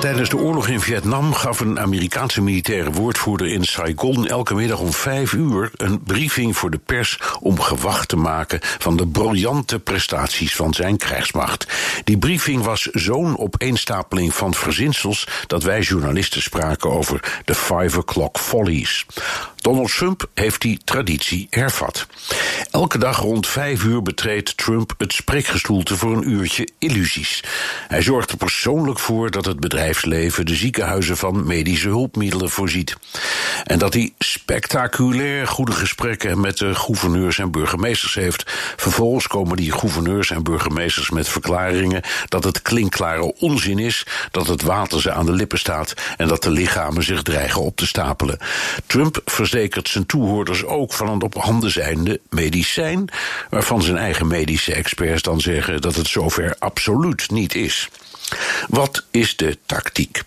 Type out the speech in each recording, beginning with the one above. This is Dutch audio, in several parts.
Tijdens de oorlog in Vietnam gaf een Amerikaanse militaire woordvoerder in Saigon elke middag om vijf uur een briefing voor de pers om gewacht te maken van de briljante prestaties van zijn krijgsmacht. Die briefing was zo'n opeenstapeling van verzinsels dat wij journalisten spraken over de Five O'Clock Follies. Donald Trump heeft die traditie hervat. Elke dag rond vijf uur betreedt Trump het spreekgestoelte voor een uurtje illusies. Hij zorgt er persoonlijk voor dat het bedrijfsleven de ziekenhuizen van medische hulpmiddelen voorziet. En dat hij spectaculair goede gesprekken met de gouverneurs en burgemeesters heeft. Vervolgens komen die gouverneurs en burgemeesters met verklaringen dat het klinkklare onzin is, dat het water ze aan de lippen staat en dat de lichamen zich dreigen op te stapelen. Trump verzekert zijn toehoorders ook van een op handen zijnde medicijn, waarvan zijn eigen medische experts dan zeggen dat het zover absoluut niet is. Wat is de tactiek?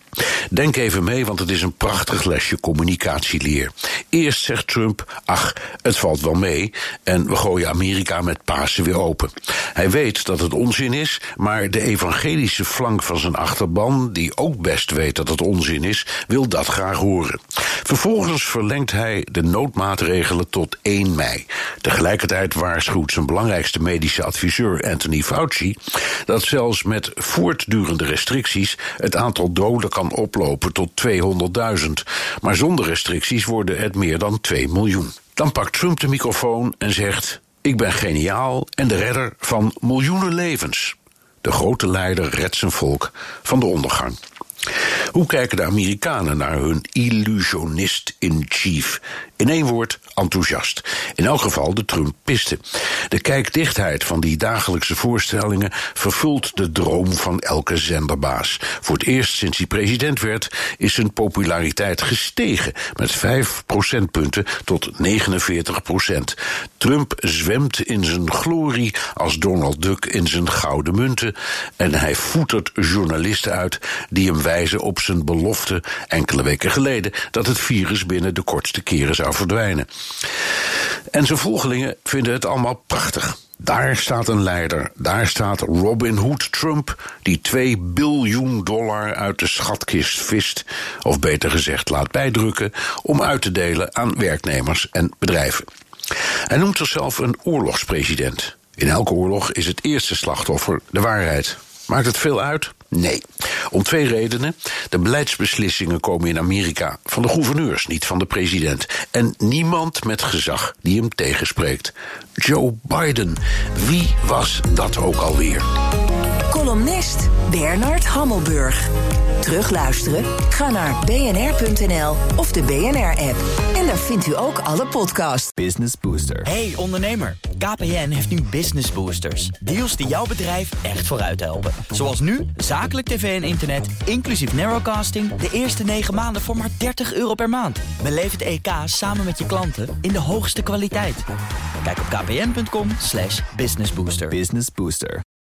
Denk even mee, want het is een prachtig lesje communicatieleer. Eerst zegt Trump: Ach, het valt wel mee. En we gooien Amerika met Pasen weer open. Hij weet dat het onzin is, maar de evangelische flank van zijn achterban, die ook best weet dat het onzin is, wil dat graag horen. Vervolgens verlengt hij de noodmaatregelen tot 1 mei. Tegelijkertijd waarschuwt zijn belangrijkste medische adviseur Anthony Fauci dat zelfs met voortdurende restricties het aantal doden kan oplopen tot 200.000. Maar zonder restricties worden het meer dan 2 miljoen. Dan pakt Trump de microfoon en zegt: Ik ben geniaal en de redder van miljoenen levens. De grote leider redt zijn volk van de ondergang. Hoe kijken de Amerikanen naar hun illusionist-in-chief? In één woord, enthousiast. In elk geval de Trumpisten. De kijkdichtheid van die dagelijkse voorstellingen vervult de droom van elke zenderbaas. Voor het eerst sinds hij president werd, is zijn populariteit gestegen met 5 procentpunten tot 49 procent. Trump zwemt in zijn glorie als Donald Duck in zijn gouden munten. En hij voetert journalisten uit die hem wijzen op zijn belofte enkele weken geleden dat het virus binnen de kortste keren zou verdwijnen. En zijn volgelingen vinden het allemaal prachtig. Daar staat een leider, daar staat Robin Hood Trump, die 2 biljoen dollar uit de schatkist vist, of beter gezegd laat bijdrukken, om uit te delen aan werknemers en bedrijven. Hij noemt zichzelf een oorlogspresident. In elke oorlog is het eerste slachtoffer de waarheid. Maakt het veel uit? Nee. Om twee redenen. De beleidsbeslissingen komen in Amerika van de gouverneurs, niet van de president. En niemand met gezag die hem tegenspreekt. Joe Biden. Wie was dat ook alweer? Columnist Bernard Hammelburg. Terugluisteren? Ga naar bnr.nl of de BNR-app. En daar vindt u ook alle podcasts. Business Booster. Hey ondernemer, KPN heeft nu Business Boosters. Deals die jouw bedrijf echt vooruit helpen. Zoals nu, zakelijk tv en internet, inclusief narrowcasting... de eerste 9 maanden voor maar 30 euro per maand. Beleef het EK samen met je klanten in de hoogste kwaliteit. Kijk op kpn.com slash businessbooster. Business Booster.